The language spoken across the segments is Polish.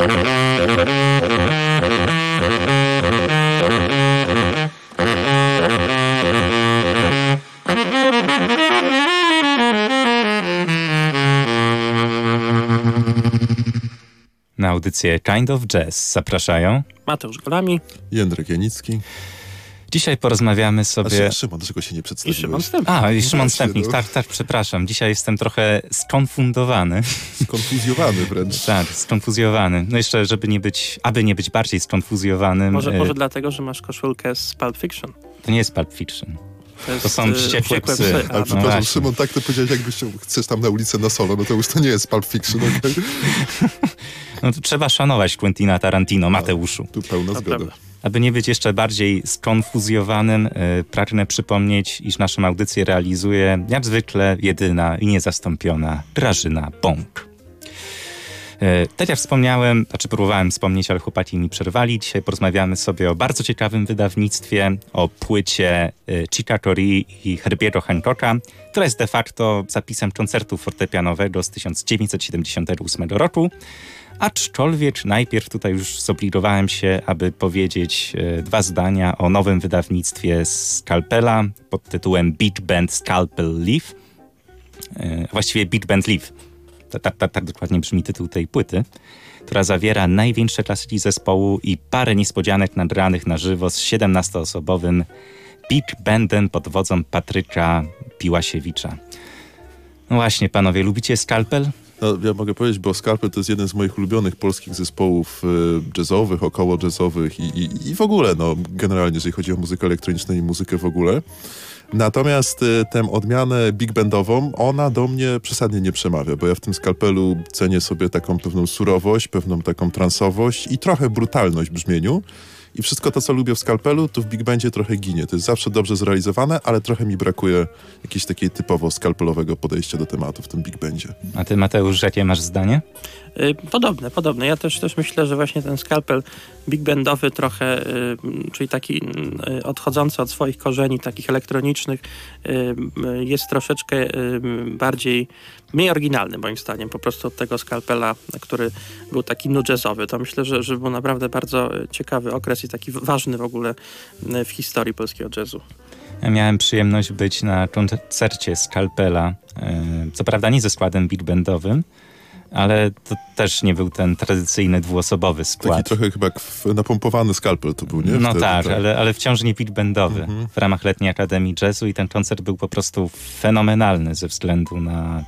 Na audycję Kind of Jazz zapraszają Mateusz Golami Jędrek Janicki. Dzisiaj porozmawiamy sobie... A Szymon, dlaczego się nie i przedstawiłeś? Szymon Stępnik. A, i Szymon Właśnie, Stępnik, no. tak, tak, przepraszam. Dzisiaj jestem trochę skonfundowany. Skonfuzjowany wręcz. Tak, skonfuzjowany. No jeszcze, żeby nie być, aby nie być bardziej skonfuzjowanym, Może, może dlatego, że masz koszulkę z Pulp Fiction. to nie jest Pulp Fiction. jest, To są e, wściekłe psy. Ale No przepraszam, właśnie. Szymon, tak to powiedziałeś, jakbyś chcesz tam na ulicę na solo, no to już to nie jest Pulp Fiction, okej? No to trzeba szanować Quentina Tarantino, Mateuszu. Tu pełna To zgoda. prawda. Aby nie być jeszcze bardziej skonfuzjowanym, e, pragnę przypomnieć, iż naszą audycję realizuje jak zwykle jedyna i niezastąpiona Grażyna Bąk. E, Tak jak wspomniałem, znaczy próbowałem wspomnieć, ale chłopaki mi przerwali. Dzisiaj porozmawiamy sobie o bardzo ciekawym wydawnictwie, o płycie e, Chica Corea i Herbiego Hancocka, która jest de facto zapisem koncertu fortepianowego z 1978 roku. Aczkolwiek najpierw tutaj już zobligowałem się, aby powiedzieć e, dwa zdania o nowym wydawnictwie Scalpela pod tytułem Beat Band Scalpel Leaf. E, właściwie Beat Band Leaf. Tak, dokładnie brzmi tytuł tej płyty, która zawiera największe klasyki zespołu i parę niespodzianek nagranych na żywo z 17-osobowym Beat Bandem pod wodzą Patryka Piłasiewicza. No właśnie, panowie, lubicie Scalpel? No, ja mogę powiedzieć, bo Scarpet to jest jeden z moich ulubionych polskich zespołów y, jazzowych, około jazzowych i, i, i w ogóle, no, generalnie, jeżeli chodzi o muzykę elektroniczną i muzykę w ogóle. Natomiast y, tę odmianę big bandową, ona do mnie przesadnie nie przemawia, bo ja w tym skalpelu cenię sobie taką pewną surowość, pewną taką transowość i trochę brutalność brzmieniu. I wszystko to, co lubię w skalpelu, to w big bandzie trochę ginie. To jest zawsze dobrze zrealizowane, ale trochę mi brakuje jakiegoś takiego typowo skalpelowego podejścia do tematu w tym big bandzie. A ty, Mateusz, jakie masz zdanie? Y, Podobne, podobne. Ja też, też myślę, że właśnie ten skalpel big bandowy trochę, y, czyli taki y, odchodzący od swoich korzeni, takich elektronicznych, jest troszeczkę bardziej, mniej oryginalny moim zdaniem, po prostu od tego skalpela, który był taki nu jazzowy. To myślę, że, że był naprawdę bardzo ciekawy okres i taki ważny w ogóle w historii polskiego jazzu. Ja miałem przyjemność być na koncercie Scalpela, e, co prawda nie ze składem big bandowym, ale to też nie był ten tradycyjny dwuosobowy Taki skład. trochę chyba napompowany skalpel to był, nie? No Wtedy, tak, Ale, ale wciąż nie big bandowy Mhm. w ramach Letniej Akademii Jazzu i ten koncert był po prostu fenomenalny ze względu na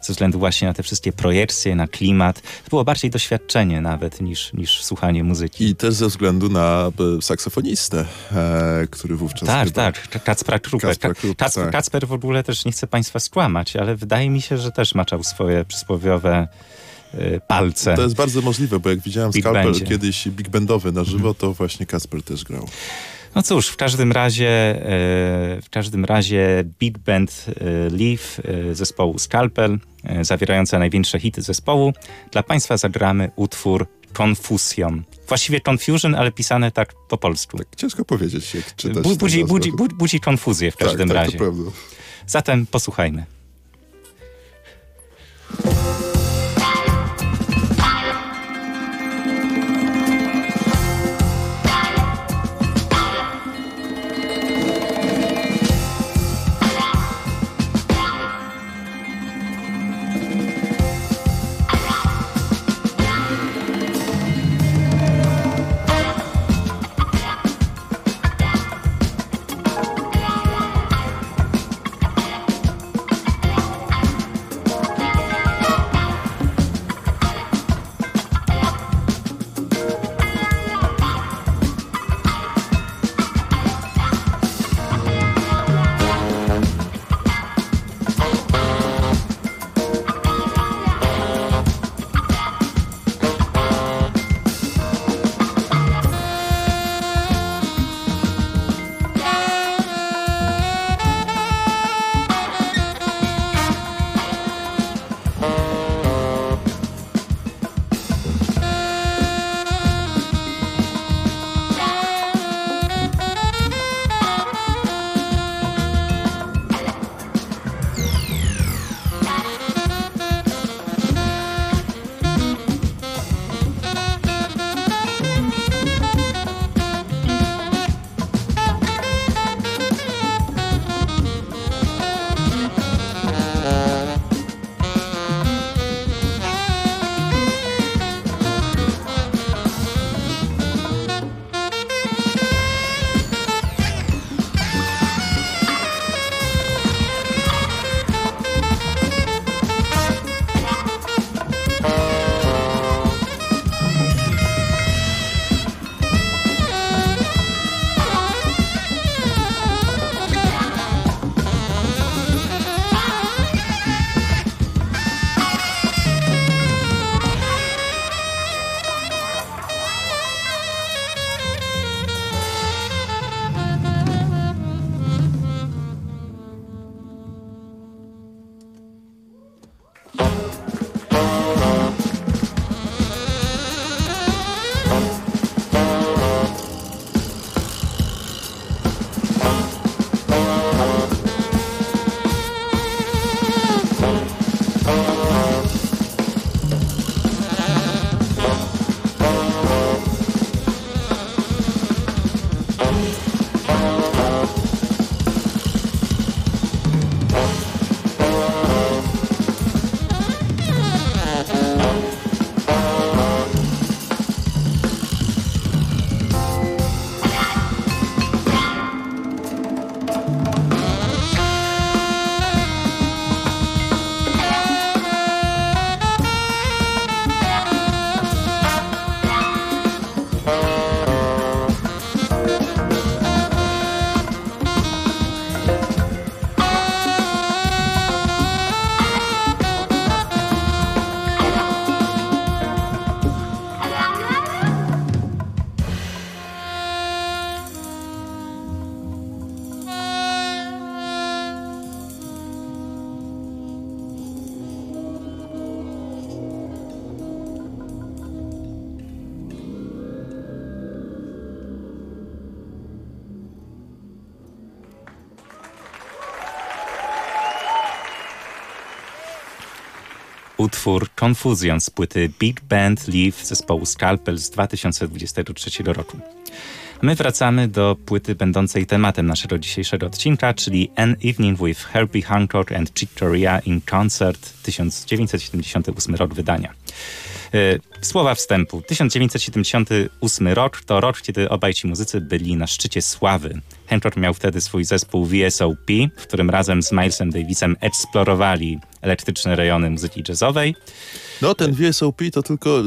ze względu właśnie na te wszystkie projekcje, na klimat. To było bardziej doświadczenie nawet niż, niż słuchanie muzyki. I też ze względu na e, saksofonistę, e, który wówczas Tak, chyba... tak, Kacpra Krupę. Kacpra Ka- Krupę, Kac- tak. Kacper w ogóle też nie chce państwa skłamać, ale wydaje mi się, że też maczał swoje przysłowiowe y, palce. To jest bardzo możliwe, bo jak widziałem Big skalpel kiedyś big bandowy na żywo, to właśnie Kasper też grał. No cóż, w każdym razie, e, w każdym razie Big Band e, Leaf e, zespołu Scalpel, zawierająca największe hity zespołu. Dla Państwa zagramy utwór Confusion. Właściwie Confusion, ale pisane tak po polsku. Tak ciężko powiedzieć, jak czytać Bu- budzi, budzi, bu- budzi konfuzję w każdym tak, tak, razie. to prawda. Zatem posłuchajmy. Utwór Confusion z płyty Big Band Live zespołu Scalpel z 2023 roku. My wracamy do płyty będącej tematem naszego dzisiejszego odcinka, czyli An Evening with Herbie Hancock and Chick Corea in Concert 1978 rok wydania. E, słowa wstępu. 1978 rok to rok, kiedy obaj ci muzycy byli na szczycie sławy. Hancock miał wtedy swój zespół VSOP, w którym razem z Milesem Davisem eksplorowali elektryczne rejony muzyki jazzowej. No, ten VSOP to tylko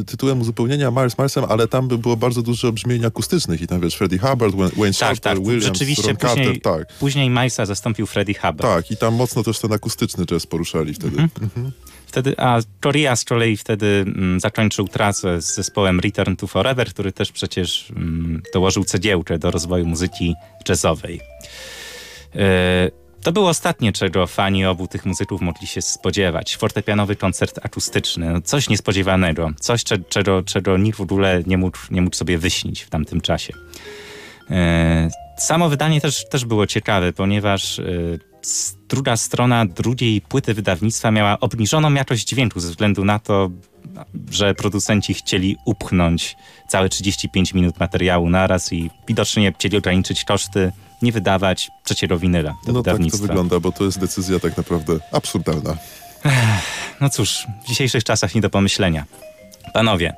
y, tytułem uzupełnienia Miles Milesem, ale tam by było bardzo dużo brzmień akustycznych i tam wiesz, Freddie Hubbard, Wayne Tak, Shorter, tak, Williams, rzeczywiście Ron później, Carter, tak. później Milesa zastąpił Freddie Hubbard. Tak, i tam mocno też ten akustyczny jazz poruszali wtedy. Mhm. Wtedy, a Corea z kolei wtedy mm, zakończył trasę z zespołem Return to Forever, który też przecież mm, dołożył cegiełkę do rozwoju muzyki jazzowej. E, to było ostatnie, czego fani obu tych muzyków mogli się spodziewać. Fortepianowy koncert akustyczny, coś niespodziewanego, coś, cze- czego, czego nikt w ogóle nie mógł, nie mógł sobie wyśnić w tamtym czasie. E, Samo wydanie też, też było ciekawe, ponieważ e, druga strona drugiej płyty wydawnictwa miała obniżoną jakość dźwięku ze względu na to, że producenci chcieli upchnąć całe 35 minut materiału naraz i widocznie chcieli ograniczyć koszty, nie wydawać trzeciego winyla do No tak to wydawnictwa. wygląda, bo to jest decyzja tak naprawdę absurdalna. No cóż, w dzisiejszych czasach nie do pomyślenia. Panowie,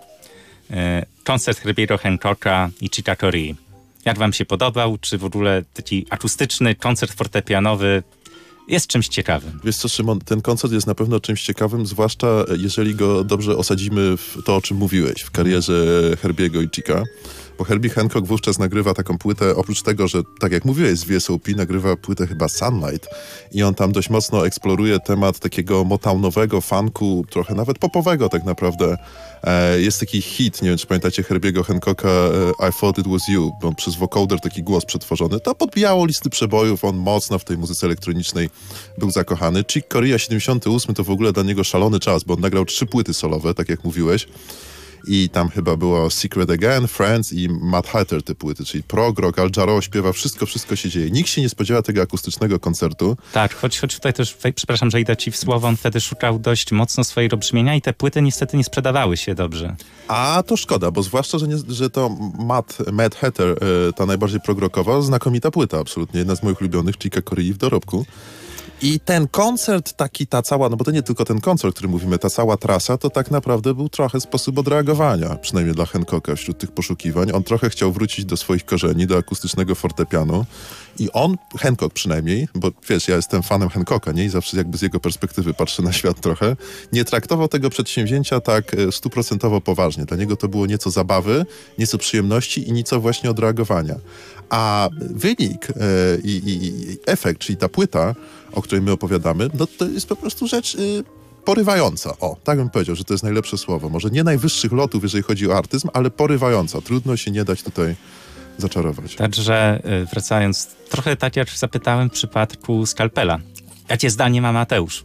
e, koncert Herbiego Hancocka i Chica Corea. Jak wam się podobał? Czy w ogóle taki akustyczny koncert fortepianowy jest czymś ciekawym? Wiesz co, Szymon, ten koncert jest na pewno czymś ciekawym, zwłaszcza jeżeli go dobrze osadzimy w to, o czym mówiłeś, w karierze Herbiego i Chica. Bo Herbie Hancock wówczas nagrywa taką płytę, oprócz tego, że tak jak mówiłeś z VSOP, nagrywa płytę chyba Sunlight i on tam dość mocno eksploruje temat takiego motownowego funku, trochę nawet popowego tak naprawdę. E, jest taki hit, nie wiem czy pamiętacie Herbiego Hancocka e, I Thought It Was You, on przez vocoder taki głos przetworzony. To podbijało listy przebojów, on mocno w tej muzyce elektronicznej był zakochany. Chick Corea 78 to w ogóle dla niego szalony czas, bo on nagrał trzy płyty solowe, tak jak mówiłeś. I tam chyba było Secret Again, Friends i Mad Hatter te płyty, czyli prog, rock, Al Jarreau śpiewa, wszystko, wszystko się dzieje. Nikt się nie spodziewa tego akustycznego koncertu. Tak, choć, choć tutaj też, przepraszam, że idę ci w słowo, on wtedy szukał dość mocno swojego brzmienia i te płyty niestety nie sprzedawały się dobrze. A to szkoda, bo zwłaszcza, że, nie, że to Mad, Mad Hatter, e, ta najbardziej progrokowa, znakomita płyta, absolutnie, jedna z moich ulubionych, Chica Corei w dorobku. I ten koncert, taki ta cała, no bo to nie tylko ten koncert, o którym mówimy, ta cała trasa, to tak naprawdę był trochę sposób odreagowania, przynajmniej dla Hancocka wśród tych poszukiwań. On trochę chciał wrócić do swoich korzeni, do akustycznego fortepianu i on, Hancock przynajmniej, bo wiesz, ja jestem fanem Hancocka, nie? I zawsze jakby z jego perspektywy patrzę na świat trochę, nie traktował tego przedsięwzięcia tak e, stuprocentowo poważnie. Dla niego to było nieco zabawy, nieco przyjemności i nieco właśnie odreagowania. A wynik e, i, i, i efekt, czyli ta płyta, o której my opowiadamy, no to jest po prostu rzecz y, porywająca. O, tak bym powiedział, że to jest najlepsze słowo. Może nie najwyższych lotów, jeżeli chodzi o artyzm, ale porywająca. Trudno się nie dać tutaj zaczarować. Także y, wracając, trochę tak jak zapytałem w przypadku Skalpela. Jakie zdanie ma Mateusz?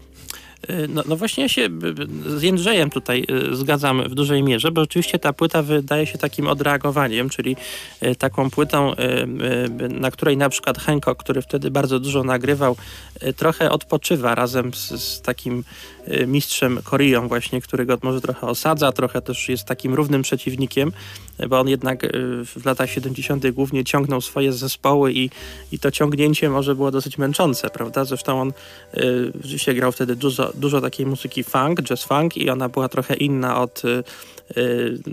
Y, No, no właśnie ja się b- b- z Jędrzejem tutaj y, zgadzam w dużej mierze, bo oczywiście ta płyta wydaje się takim odreagowaniem, czyli y, taką płytą, y, y, na której na przykład Hancock, który wtedy bardzo dużo nagrywał, y, trochę odpoczywa razem z, z takim y, mistrzem Koreą właśnie, który go może trochę osadza, trochę też jest takim równym przeciwnikiem, y, bo on jednak y, w latach 70. głównie ciągnął swoje zespoły i, i to ciągnięcie może było dosyć męczące, prawda? Zresztą on y, rzeczywiście grał wtedy dużo, dużo takiej muzyki funk, jazz funk i ona była trochę inna od y, y,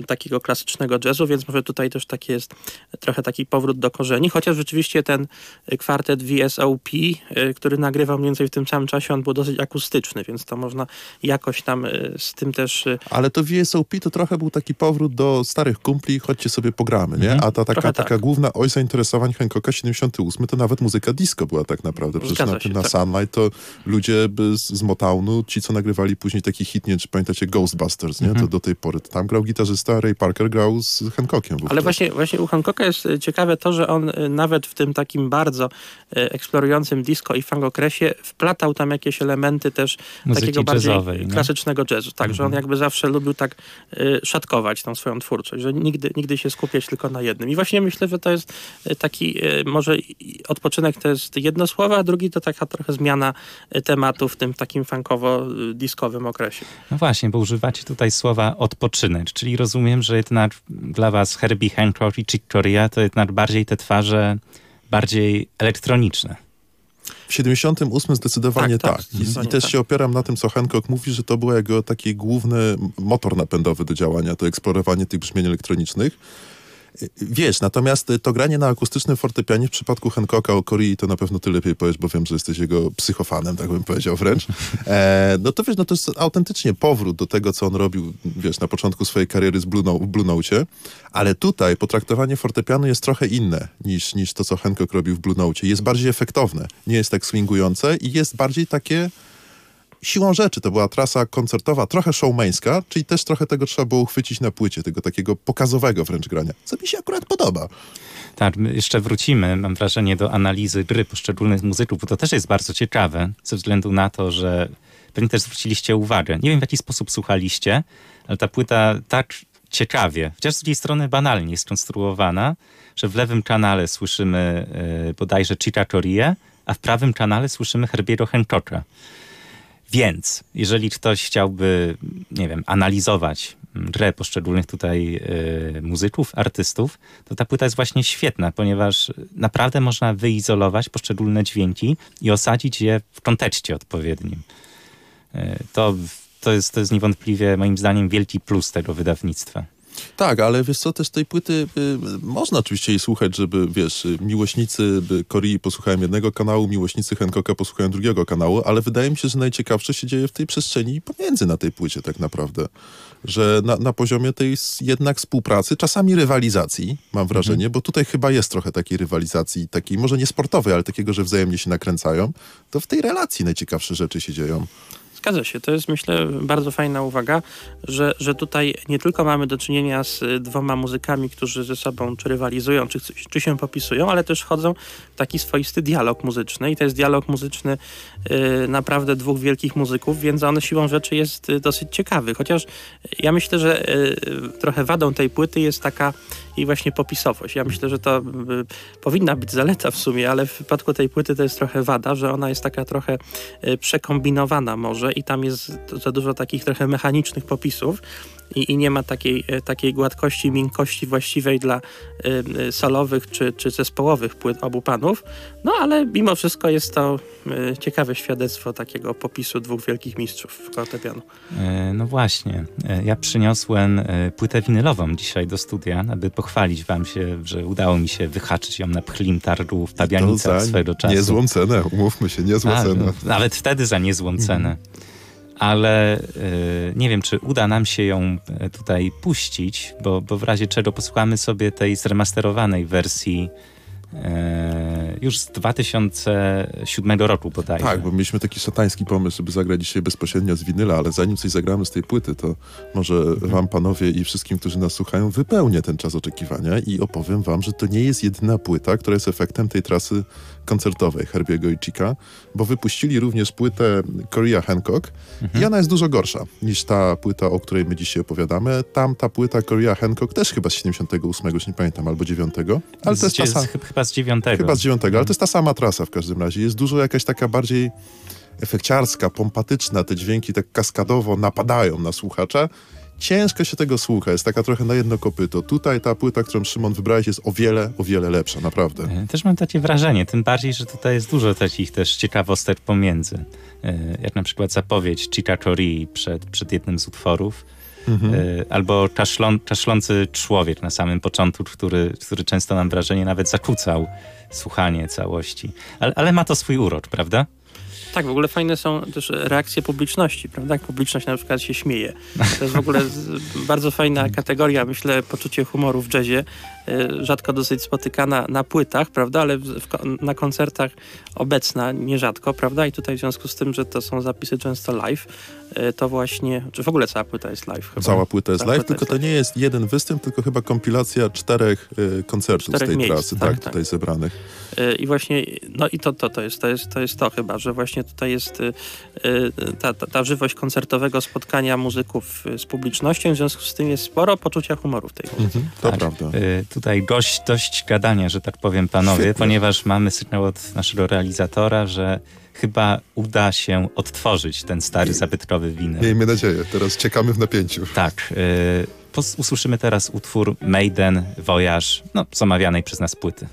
takiego klasycznego jazzu, więc może tutaj też taki jest trochę taki powrót do korzeni, chociaż rzeczywiście ten y, kwartet VSOP, y, który nagrywał mniej więcej w tym samym czasie, on był dosyć akustyczny, więc to można jakoś tam y, z tym też y, Ale to VSOP to trochę był taki powrót do starych kumpli, chodźcie sobie pogramy, nie? A ta taka, Trochę taka tak. główna oś zainteresowań Hancocka 78 to nawet muzyka disco była tak naprawdę. Przecież Zgadza na się, na tak. Sunlight to ludzie z, z Motownu, ci co nagrywali później taki hit, nie czy pamiętacie Ghostbusters, nie? To do tej pory tam tam grał gitarzysta, Ray Parker grał z Hancockiem. wówczas. Ale właśnie, właśnie u Hancocka jest e, ciekawe to, że on e, nawet w tym takim bardzo e, eksplorującym disco i funk okresie wplatał tam jakieś elementy też Muzyki takiego bardziej jazzowej, klasycznego jazzu. Tak, że on jakby zawsze lubił tak szatkować tą swoją twórczość, że nigdy, nigdy się skupiać tylko na jednym. I właśnie myślę, że to jest taki, może odpoczynek to jest jedno słowo, a drugi to taka trochę zmiana tematu w tym takim funkowo-diskowym okresie. No właśnie, bo używacie tutaj słowa odpoczynek, czyli rozumiem, że jednak dla was Herbie Hancock i Chick Corea to jednak bardziej te twarze bardziej elektroniczne. W 78 zdecydowanie Tak, tak. tak, I, I też tak. się opieram na tym, co Hancock mówi, że to był jego taki główny motor napędowy do działania, to eksplorowanie tych brzmień elektronicznych. Wiesz, natomiast to granie na akustycznym fortepianie w przypadku Hancocka o Korei to na pewno ty lepiej powiesz, bo wiem, że jesteś jego psychofanem, tak bym powiedział wręcz. E, no to wiesz, no to jest autentycznie powrót do tego, co on robił, wiesz, na początku swojej kariery z Blue, Blue Note, ale tutaj potraktowanie fortepianu jest trochę inne niż, niż to, co Hancock robił w Blue Note. Jest bardziej efektowne, nie jest tak swingujące i jest bardziej takie siłą rzeczy. To była trasa koncertowa, trochę showmańska, czyli też trochę tego trzeba było uchwycić na płycie, tego takiego pokazowego wręcz grania, co mi się akurat podoba. Tak, jeszcze wrócimy, mam wrażenie, do analizy gry poszczególnych muzyków, bo to też jest bardzo ciekawe, ze względu na to, że pewnie też zwróciliście uwagę. Nie wiem, w jaki sposób słuchaliście, ale ta płyta tak ciekawie, chociaż z drugiej strony banalnie jest skonstruowana, że w lewym kanale słyszymy y, bodajże Chica Corea, a w prawym kanale słyszymy Herbiego Hancocka. Więc jeżeli ktoś chciałby, nie wiem, analizować mm, grę poszczególnych tutaj y, muzyków, artystów, to ta płyta jest właśnie świetna, ponieważ naprawdę można wyizolować poszczególne dźwięki i osadzić je w kontekście odpowiednim. Y, to, to, jest, to jest niewątpliwie moim zdaniem wielki plus tego wydawnictwa. Tak, ale wiesz co, też tej płyty y, można oczywiście jej słuchać, żeby, wiesz, y, miłośnicy Korei posłuchają jednego kanału, miłośnicy Hancocka posłuchają drugiego kanału, ale wydaje mi się, że najciekawsze się dzieje w tej przestrzeni pomiędzy na tej płycie tak naprawdę. Że na, na poziomie tej jednak współpracy, czasami rywalizacji, mam wrażenie, bo tutaj chyba jest trochę takiej rywalizacji, takiej może nie sportowej, ale takiego, że wzajemnie się nakręcają, to w tej relacji najciekawsze rzeczy się dzieją. Zgadza się, to jest myślę bardzo fajna uwaga, że, że tutaj nie tylko mamy do czynienia z dwoma muzykami, którzy ze sobą czy rywalizują, czy, czy się popisują, ale też wchodzą w taki swoisty dialog muzyczny. I to jest dialog muzyczny y, naprawdę dwóch wielkich muzyków, więc on siłą rzeczy jest y, dosyć ciekawy, chociaż ja myślę, że y, trochę wadą tej płyty jest taka i właśnie popisowość. Ja myślę, że to y, powinna być zaleta w sumie, ale w przypadku tej płyty to jest trochę wada, że ona jest taka trochę y, przekombinowana może i tam jest za dużo takich trochę mechanicznych popisów i, i nie ma takiej, e, takiej gładkości, miękkości właściwej dla y, y, solowych czy, czy zespołowych płyt obu panów. No ale mimo wszystko jest to y, ciekawe świadectwo takiego popisu dwóch wielkich mistrzów fortepianu. E, No właśnie, E, ja przyniosłem e, płytę winylową dzisiaj do studia, aby pochwalić wam się, że udało mi się wyhaczyć ją na pchlim targu w To Pabianicach za swego czasu. niezłą cenę, umówmy się, niezła A, cena. no, nawet wtedy za niezłą cenę. Ale e, nie wiem, czy uda nam się ją e, tutaj puścić, bo, bo w razie czego posłuchamy sobie tej zremasterowanej wersji e, już z 2007 roku bodajże. Tak, bo mieliśmy taki szatański pomysł, żeby zagrać dzisiaj bezpośrednio z winyla, ale zanim coś zagramy z tej płyty, to może wam, panowie i wszystkim, którzy nas słuchają, wypełnię ten czas oczekiwania i opowiem wam, że to nie jest jedyna płyta, która jest efektem tej trasy koncertowej Herbiego i Chica, bo wypuścili również płytę Korea Hancock i ona jest dużo gorsza niż ta płyta, o której my dzisiaj opowiadamy. Tam ta płyta Korea Hancock też chyba z 78, już nie pamiętam, albo 9, ale to jest ta sama... chyba z dziewiątego. Chyba z dziewiątego, ale to jest ta sama trasa w każdym razie. Jest dużo jakaś taka bardziej efekciarska, pompatyczna. Te dźwięki tak kaskadowo napadają na słuchacza. Ciężko się tego słucha, jest taka trochę na jedno kopyto. Tutaj ta płyta, którą Szymon wybrałeś jest o wiele, o wiele lepsza, naprawdę. E, Też mam takie wrażenie, tym bardziej, że tutaj jest dużo takich też ciekawostek pomiędzy. E, Jak na przykład zapowiedź Chica Corii przed, przed jednym z utworów, Mhm. e, albo kaszlą, kaszlący człowiek na samym początku, który, który często mam wrażenie nawet zakłócał słuchanie całości. Ale, ale ma to swój urok, prawda? Tak, w ogóle fajne są też reakcje publiczności, prawda? Jak publiczność na przykład się śmieje. To jest w ogóle bardzo fajna kategoria, myślę, poczucie humoru w jazzie. Y, rzadko dosyć spotykana na płytach, prawda? Ale w, w, na koncertach obecna nierzadko, prawda? I tutaj w związku z tym, że to są zapisy często live, y, to właśnie, czy w ogóle cała płyta jest live chyba. Cała płyta jest Cała live, płyta tylko jest to nie jest jeden występ, tylko chyba kompilacja czterech y, koncertów Czterech z tej miejsc, trasy, tak, tak, tak. tutaj zebranych. Y, I właśnie, no i to, to, to, jest, to, jest, to jest to chyba, że właśnie tutaj jest y, ta, ta, ta żywość koncertowego spotkania muzyków z publicznością, w związku z tym jest sporo poczucia humoru w tej muzyce. Mhm, to Tak. prawda. Tutaj dość, dość gadania, że tak powiem, panowie, Świetnie. ponieważ mamy sygnał od naszego realizatora, że chyba uda się odtworzyć ten stary, zabytkowy winyl. Miejmy nadzieję, teraz czekamy w napięciu. Tak. Y, usłyszymy teraz utwór Maiden, Voyage, no, z omawianej przez nas płyty.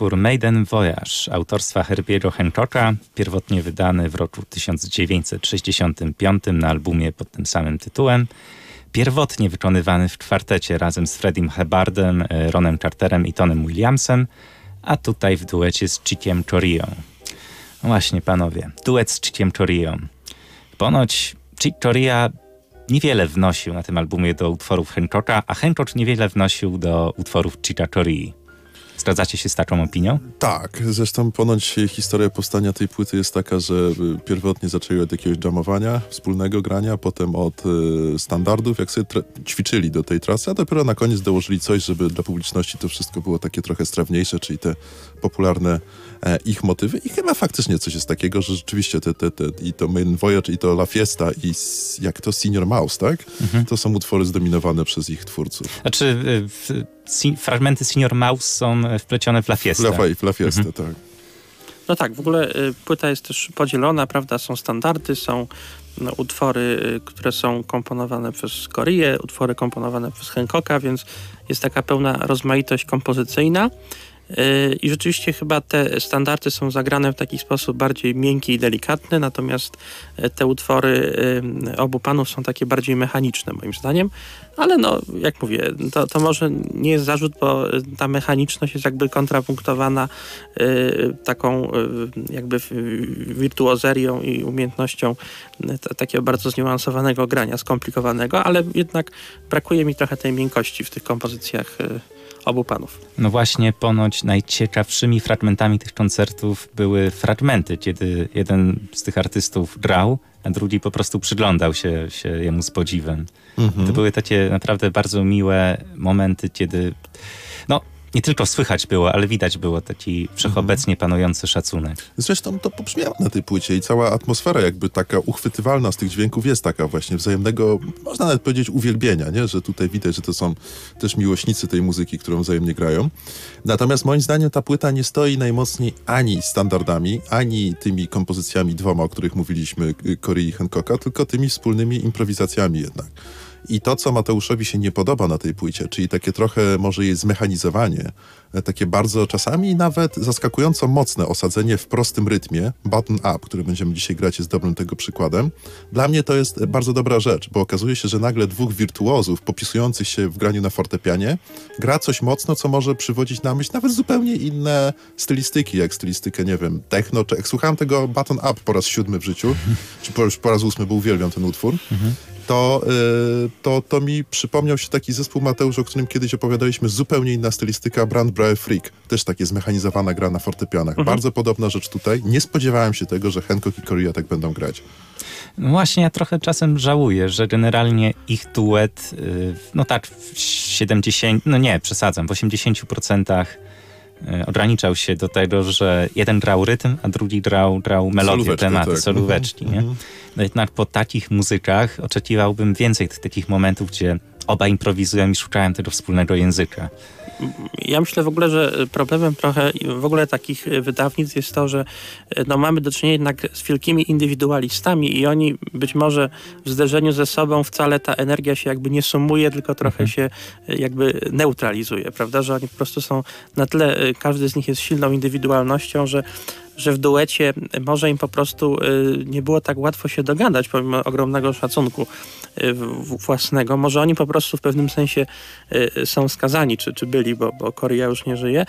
Utwór Maiden Voyage autorstwa Herbiego Hancocka, pierwotnie wydany w roku 1965 na albumie pod tym samym tytułem, pierwotnie wykonywany w kwartecie razem z Freddiem Hubbardem, e, Ronem Carterem i Tonem Williamsem, a tutaj w duecie z Chickiem Corio. No właśnie, panowie, duet z Chickiem Corio. Ponoć Chick Corea niewiele wnosił na tym albumie do utworów Hancocka, a Hancock niewiele wnosił do utworów Chicka Corii. Zgadzacie się z taką opinią? Tak, zresztą ponoć historia powstania tej płyty jest taka, że y, pierwotnie zaczęli od jakiegoś jamowania, wspólnego grania, potem od y, standardów, jak sobie ćwiczyli do tej trasy, a dopiero na koniec dołożyli coś, żeby dla publiczności to wszystko było takie trochę strawniejsze, czyli te popularne e, ich motywy i chyba faktycznie coś jest takiego, że rzeczywiście te, te, te, i to Maiden Voyage, i to La Fiesta, i jak to Senior Mouse, tak? Mhm. To są utwory zdominowane przez ich twórców. Znaczy, y, w, si, fragmenty Senior Mouse są wplecione w La Fiesta. La, w La Fiesta, mhm. tak. No tak, w ogóle y, płyta jest też podzielona, prawda? Są standardy, są no, utwory, y, które są komponowane przez Koreę, utwory komponowane przez Hancocka, więc jest taka pełna rozmaitość kompozycyjna. I rzeczywiście chyba te standardy są zagrane w taki sposób bardziej miękki i delikatny, natomiast e, te utwory obu panów są takie bardziej mechaniczne moim zdaniem. Ale no, jak mówię, to, to może nie jest zarzut, bo ta mechaniczność jest jakby kontrapunktowana y, taką jakby wirtuozerią i umiejętnością takiego bardzo zniuansowanego grania, skomplikowanego, ale jednak brakuje mi trochę tej miękkości w tych kompozycjach obu panów. No właśnie, ponoć najciekawszymi fragmentami tych koncertów były fragmenty, kiedy jeden z tych artystów grał, a drugi po prostu przyglądał się, się jemu z podziwem. Mhm. To były takie naprawdę bardzo miłe momenty, kiedy no, nie tylko słychać było, ale widać było taki wszechobecnie panujący szacunek. Zresztą to pobrzmiało na tej płycie i cała atmosfera jakby taka uchwytywalna z tych dźwięków jest taka właśnie wzajemnego, można nawet powiedzieć uwielbienia, nie? że tutaj widać, że to są też miłośnicy tej muzyki, którą wzajemnie grają. Natomiast moim zdaniem ta płyta nie stoi najmocniej ani standardami, ani tymi kompozycjami dwoma, o których mówiliśmy, Corey i Hancocka, tylko tymi wspólnymi improwizacjami jednak. I to, co Mateuszowi się nie podoba na tej płycie, czyli takie trochę może jej zmechanizowanie, e, takie bardzo czasami nawet zaskakująco mocne osadzenie w prostym rytmie, button up, który będziemy dzisiaj grać, jest dobrym tego przykładem. Dla mnie to jest bardzo dobra rzecz, bo okazuje się, że nagle dwóch wirtuozów popisujących się w graniu na fortepianie gra coś mocno, co może przywodzić na myśl nawet zupełnie inne stylistyki, jak stylistykę, nie wiem, techno, czy jak słuchałem tego button up po raz siódmy w życiu, czy po, po raz ósmy, bo uwielbiam ten utwór, mhm to, y, to, to mi przypomniał się taki zespół Mateusz, o którym kiedyś opowiadaliśmy, zupełnie inna stylistyka, Brand Brewer Freak. Też takie zmechanizowana gra na fortepianach. Mhm. Bardzo podobna rzecz tutaj. Nie spodziewałem się tego, że Hancock i Korea tak będą grać. No właśnie, ja trochę czasem żałuję, że generalnie ich duet, y, no tak, w 70, no nie, przesadzam, w 80% y, ograniczał się do tego, że jeden grał rytm, a drugi grał, grał melodię, tematy, tak. solóweczki. Mm -hmm. nie? Mhm. No jednak po takich muzykach oczekiwałbym więcej takich momentów, gdzie oba improwizują i szukają tego wspólnego języka. Ja myślę w ogóle, że problemem trochę w ogóle takich wydawnictw jest to, że no, mamy do czynienia jednak z wielkimi indywidualistami i oni być może w zderzeniu ze sobą wcale ta energia się jakby nie sumuje, tylko trochę mhm. się jakby neutralizuje, prawda? Że oni po prostu są na tyle, każdy z nich jest silną indywidualnością, że że w duecie może im po prostu y, nie było tak łatwo się dogadać, pomimo ogromnego szacunku y, własnego. Może oni po prostu w pewnym sensie y, są skazani, czy, czy byli, bo, bo Korea już nie żyje,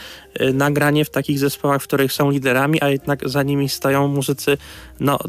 nagranie w takich zespołach, w których są liderami, a jednak za nimi stoją muzycy no,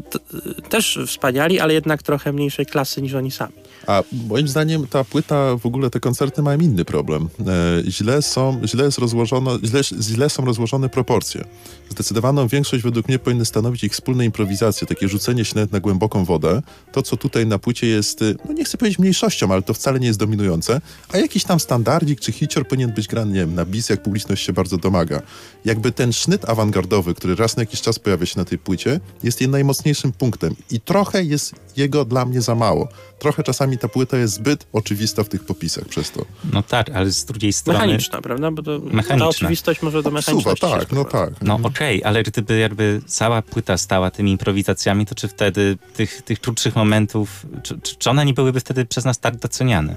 też wspaniali, ale jednak trochę mniejszej klasy niż oni sami. A moim zdaniem ta płyta, w ogóle te koncerty mają inny problem. E, źle są, źle jest rozłożone, źle, źle są rozłożone proporcje. Zdecydowaną większość według mnie powinny stanowić ich wspólne improwizacje, takie rzucenie się nawet na głęboką wodę. To, co tutaj na płycie jest, y, no nie chcę powiedzieć mniejszością, ale to wcale nie jest dominujące, a jakiś tam standardzik czy hicior powinien być grany, nie wiem, na bis, jak publiczność się bardzo domaga. Jakby ten sznyt awangardowy, który raz na jakiś czas pojawia się na tej płycie, jest jej najmocniejszym punktem i trochę jest jego dla mnie za mało. Trochę czasami ta płyta jest zbyt oczywista w tych popisach przez to. No tak, ale z drugiej strony... Mechaniczna, prawda? Bo to, Mechaniczna. ta oczywistość może do mechaniczności tak, no tak. No okej, okay, ale gdyby jakby cała płyta stała tymi improwizacjami, to czy wtedy tych, tych krótszych momentów, czy, czy one nie byłyby wtedy przez nas tak doceniane?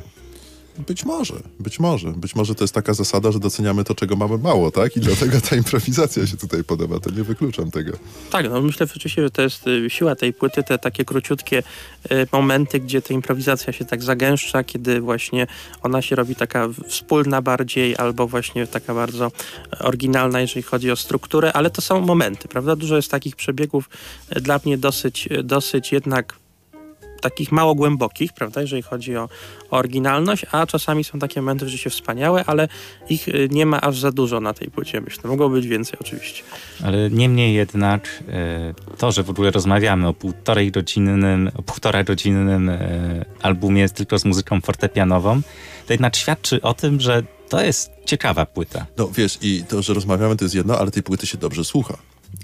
Być może, być może. Być może to jest taka zasada, że doceniamy to, czego mamy mało, tak? I dlatego ta improwizacja się tutaj podoba. To nie wykluczam tego. Tak, no myślę oczywiście, że to jest y, siła tej płyty, te takie króciutkie y, momenty, gdzie ta improwizacja się tak zagęszcza, kiedy właśnie ona się robi taka wspólna bardziej, albo właśnie taka bardzo oryginalna, jeżeli chodzi o strukturę, ale to są momenty, prawda? Dużo jest takich przebiegów y, dla mnie dosyć, y, dosyć jednak takich mało głębokich, prawda, jeżeli chodzi o, o oryginalność, a czasami są takie momenty w życiu wspaniałe, ale ich y, nie ma aż za dużo na tej płycie, myślę. Mogło być więcej oczywiście. Ale niemniej jednak e, to, że w ogóle rozmawiamy o półtorej godzinnym, o półtora godzinnym e, albumie tylko z muzyką fortepianową, to jednak świadczy o tym, że to jest ciekawa płyta. No wiesz, i to, że rozmawiamy, to jest jedno, ale tej płyty się dobrze słucha.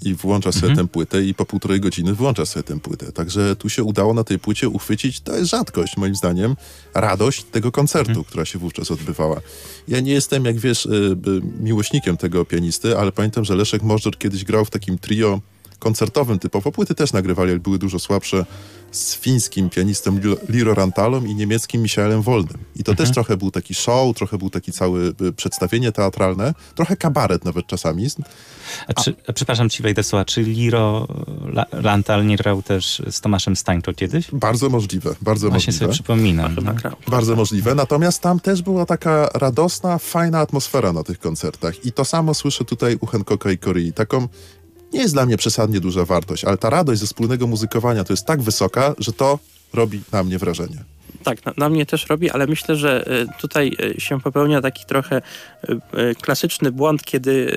I włącza sobie Mhm. tę płytę i po półtorej godziny włącza sobie tę płytę. Także tu się udało na tej płycie uchwycić, to jest rzadkość moim zdaniem, radość tego koncertu, Mhm. która się wówczas odbywała. Ja nie jestem, jak wiesz, y, miłośnikiem tego pianisty, ale pamiętam, że Leszek Możdżer kiedyś grał w takim trio koncertowym typowo. Płyty też nagrywali, ale były dużo słabsze z fińskim pianistą Liro Rantalą i niemieckim Michaelem Wolnym. I to też trochę był taki show, trochę był taki cały y, przedstawienie teatralne, trochę kabaret nawet czasami. A, czy, a przepraszam ci wejdę słowa, czy Liro La, Lantal nie grał też z Tomaszem Stańczo kiedyś? Bardzo możliwe, bardzo Właśnie możliwe. sobie przypominam. No. Bardzo możliwe. Natomiast tam też była taka radosna, fajna atmosfera na tych koncertach. I to samo słyszę tutaj u Hancocka i Corei. Taką nie jest dla mnie przesadnie duża wartość, ale ta radość ze wspólnego muzykowania to jest tak wysoka, że to robi na mnie wrażenie. Tak, na, na mnie też robi, ale myślę, że y, tutaj y, się popełnia taki trochę y, klasyczny błąd, kiedy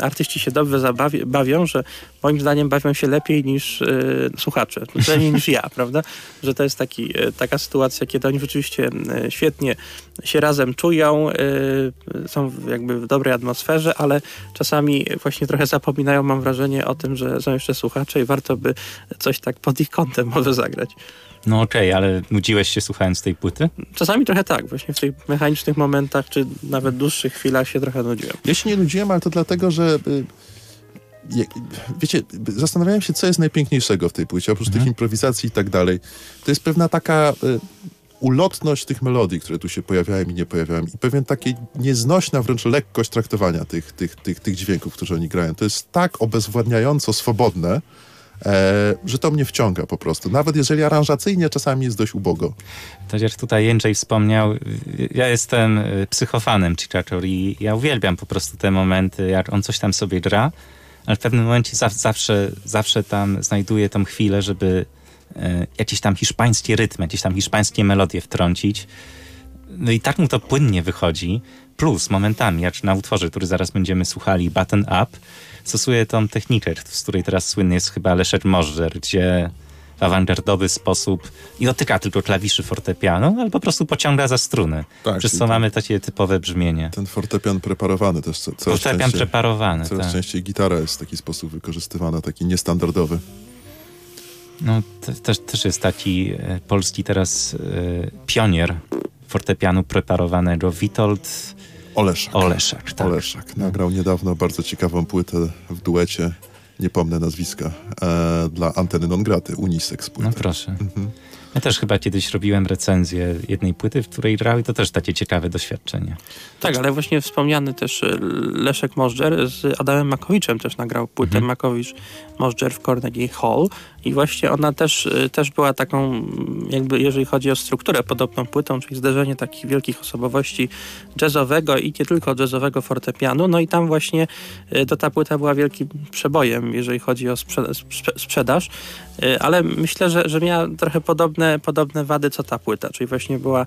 artyści się dobrze bawią, że moim zdaniem bawią się lepiej niż słuchacze, przynajmniej niż ja, prawda? Że to jest taki, taka sytuacja, kiedy oni rzeczywiście świetnie się razem czują, są jakby w dobrej atmosferze, ale czasami właśnie trochę zapominają, mam wrażenie, o tym, że są jeszcze słuchacze i warto by coś tak pod ich kątem może zagrać. No okej, ale nudziłeś się słuchając tej płyty? Czasami trochę tak, właśnie w tych mechanicznych momentach, czy nawet dłuższych chwilach się trochę nudziłem. Ja się nie nudziłem, ale to dlatego, że y, wiecie, zastanawiałem się, co jest najpiękniejszego w tej płycie, oprócz tych improwizacji i tak dalej. To jest pewna taka y, ulotność tych melodii, które tu się pojawiają i nie pojawiają i pewien taki nieznośna wręcz lekkość traktowania tych, tych, tych, tych dźwięków, które oni grają. To jest tak obezwładniająco swobodne, że to mnie wciąga po prostu. Nawet jeżeli aranżacyjnie czasami jest dość ubogo. Tak jak tutaj Jędrzej wspomniał, ja jestem y, psychofanem Chichachor i ja uwielbiam po prostu te momenty, jak on coś tam sobie gra, ale w pewnym momencie za, zawsze, zawsze tam znajduję tą chwilę, żeby e, jakiś tam hiszpański rytm, jakieś tam hiszpańskie melodie wtrącić. No i tak mu to płynnie wychodzi. Plus momentami, jak na utworze, który zaraz będziemy słuchali, Button Up, stosuje tą technikę, z której teraz słynny jest chyba Leszek Możdżer, gdzie w awangardowy sposób i dotyka tylko klawiszy fortepianu, ale po prostu pociąga za struny. Tak, przez co to- mamy takie typowe brzmienie. Ten fortepian preparowany też co, coraz Fortepian częściej. preparowany, Coraz tak. częściej gitara jest w taki sposób wykorzystywana, taki niestandardowy. No, te, też, też jest taki e, polski teraz e, pionier fortepianu preparowanego, Witold Oleszak. Oleszak. Tak. Oleszak. Nagrał niedawno bardzo ciekawą płytę w duecie, nie pomnę nazwiska, e, dla Anteny Non Graty, Unisex płytę. No proszę. Mhm. Ja też chyba kiedyś robiłem recenzję jednej płyty, w której grał i to też takie ciekawe doświadczenie. Tak, ale właśnie wspomniany też y, Leszek Możdżer z Adamem Makowiczem też nagrał płytę Makowicz Możdżer w Carnegie Hall. I właśnie ona też, y, też była taką jakby jeżeli chodzi o strukturę podobną płytą, czyli zderzenie takich wielkich osobowości jazzowego i nie tylko jazzowego fortepianu, no i tam właśnie y, to ta płyta była wielkim przebojem, jeżeli chodzi o sprze- sprze- sprzedaż, ale myślę, że, że miała trochę podobne, podobne wady co ta płyta, czyli właśnie była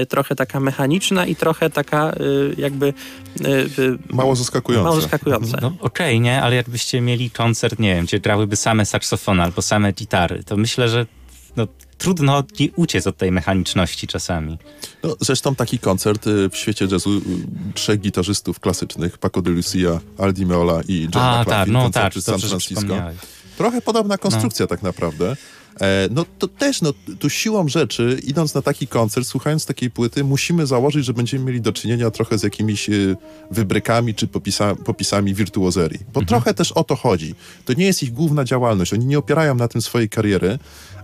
y, trochę taka mechaniczna i trochę taka y, jakby y, y, Mało zaskakujące. mało zaskakująca. No okej, nie? Ale jakbyście mieli koncert, nie wiem, gdzie grałyby same saksofony albo same gitary, to myślę, że no, trudno nie uciec od tej mechaniczności czasami. No, zresztą taki koncert y, w świecie jazzu y, trzech gitarzystów klasycznych, Paco de Lucia, Aldi Meola i John A, McLaughlin, tak, no tak, koncerty z San Francisco. Trochę podobna konstrukcja tak naprawdę, E, no to też, no tu siłą rzeczy, idąc na taki koncert, słuchając takiej płyty, musimy założyć, że będziemy mieli do czynienia trochę z jakimiś e, wybrykami czy popisa, popisami wirtuozerii. Bo trochę też o to chodzi. To nie jest ich główna działalność. Oni nie opierają na tym swojej kariery,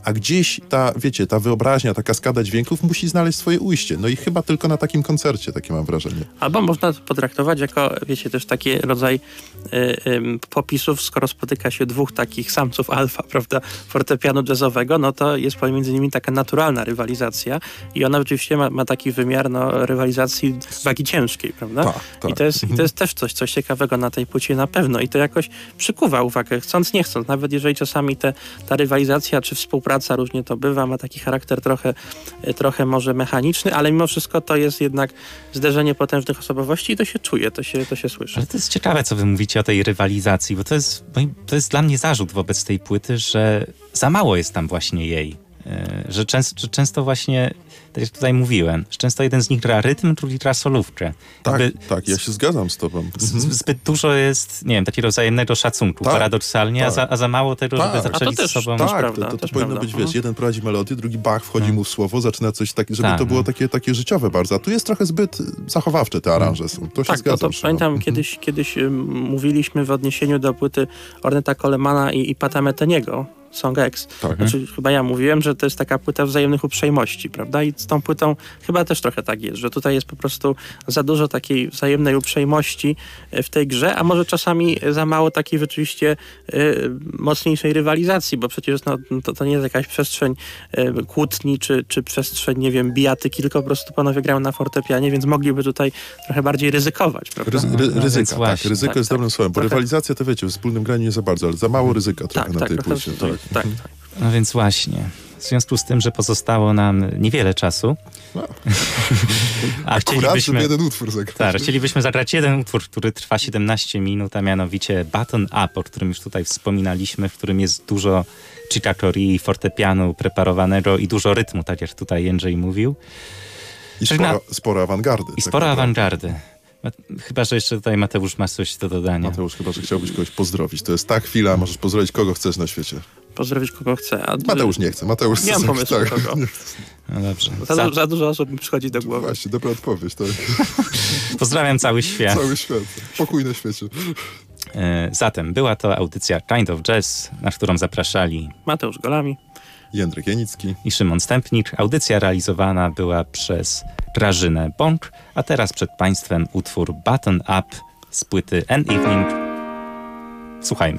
a gdzieś ta, wiecie, ta wyobraźnia, ta kaskada dźwięków musi znaleźć swoje ujście. No i chyba tylko na takim koncercie, takie mam wrażenie. Albo można to potraktować jako, wiecie, też taki rodzaj y, y, popisów, skoro spotyka się dwóch takich samców alfa, prawda, fortepianu jazzowego, no to jest pomiędzy nimi taka naturalna rywalizacja i ona oczywiście ma, ma taki wymiar no, rywalizacji wagi ciężkiej, prawda? Tak, tak. I, to jest, I to jest też coś, coś ciekawego na tej płycie na pewno i to jakoś przykuwa uwagę, chcąc, nie chcąc, nawet jeżeli czasami te, ta rywalizacja czy współpraca różnie to bywa, ma taki charakter trochę, y, trochę może mechaniczny, ale mimo wszystko to jest jednak zderzenie potężnych osobowości i to się czuje, to się, to się słyszy. Ale to jest ciekawe, co wy mówicie o tej rywalizacji, bo to jest, to jest dla mnie zarzut wobec tej płyty, że za mało jest tam właśnie jej. E, Że często, często właśnie, tak jak tutaj mówiłem, że często jeden z nich gra rytm, drugi gra solówkę. Tak, Jakby tak, ja się zgadzam z tobą. z- Mhm. Zbyt dużo jest, nie wiem, takiego wzajemnego szacunku, Tak, paradoksalnie, a, tak. za, a za mało tego, Tak. żeby A to zaczęli też- z sobą... Tak, prawda, to, to, też powinno prawda. być, wiesz, Mhm. jeden prowadzi melodię, drugi Bach wchodzi mu w słowo, zaczyna coś takiego, żeby Tak, to było no. takie, takie życiowe bardzo. A tu jest trochę zbyt zachowawcze te aranże są. To się Tak, to, zgadzam. to pamiętam Mhm. kiedyś, kiedyś ym, mówiliśmy w odniesieniu do płyty Orneta Colemana i, i Pata Meteniego, Song X. Tak. Znaczy, chyba ja mówiłem, że to jest taka płyta wzajemnych uprzejmości, prawda? I z tą płytą chyba też trochę tak jest, że tutaj jest po prostu za dużo takiej wzajemnej uprzejmości e, w tej grze, a może czasami za mało takiej rzeczywiście e, mocniejszej rywalizacji, bo przecież no, to, to nie jest jakaś przestrzeń e, kłótni, czy, czy przestrzeń, nie wiem, bijatyki, tylko po prostu panowie grają na fortepianie, więc mogliby tutaj trochę bardziej ryzykować, prawda? Ryzy, ry, No, no ryzyka, tak. właśnie, Ryzyko tak, jest tak. dobrym słowem, bo Trochę- rywalizacja to wiecie, w wspólnym graniu nie za bardzo, ale za mało ryzyka trochę tak, na tak, tej płycie. tak, Tak. tak. No więc właśnie, w związku z tym, że pozostało nam niewiele czasu, No. a Akurat, chcielibyśmy... jeden utwór zagrać. Tak, chcielibyśmy zagrać jeden utwór, który trwa 17 minut, a mianowicie Button Up, o którym już tutaj wspominaliśmy, w którym jest dużo chicatori, fortepianu preparowanego i dużo rytmu, tak jak tutaj Jędrzej mówił. I Czyli sporo, na- sporo awangardy. I tak sporo naprawdę. awangardy. Chyba, że jeszcze tutaj Mateusz ma coś do dodania. Mateusz, chyba, że chciałbyś kogoś pozdrowić. To jest ta chwila, możesz pozdrowić kogo chcesz na świecie. Pozdrowić kogo chce. A Mateusz nie chce, Mateusz Nie mam chce- pomysłu tak. kogo. No dobrze. Za, Za, za dużo osób mi przychodzi do głowy. Właśnie, dobra odpowiedź, tak. pozdrawiam cały świat. Cały świat. Pokój na świecie. E, Zatem była to audycja Kind of Jazz, na którą zapraszali Mateusz Golami. Jędrek Janicki. i Szymon Stępnik. Audycja realizowana była przez Grażynę Bąk, a teraz przed Państwem utwór Button Up z płyty An Evening. Słuchajmy.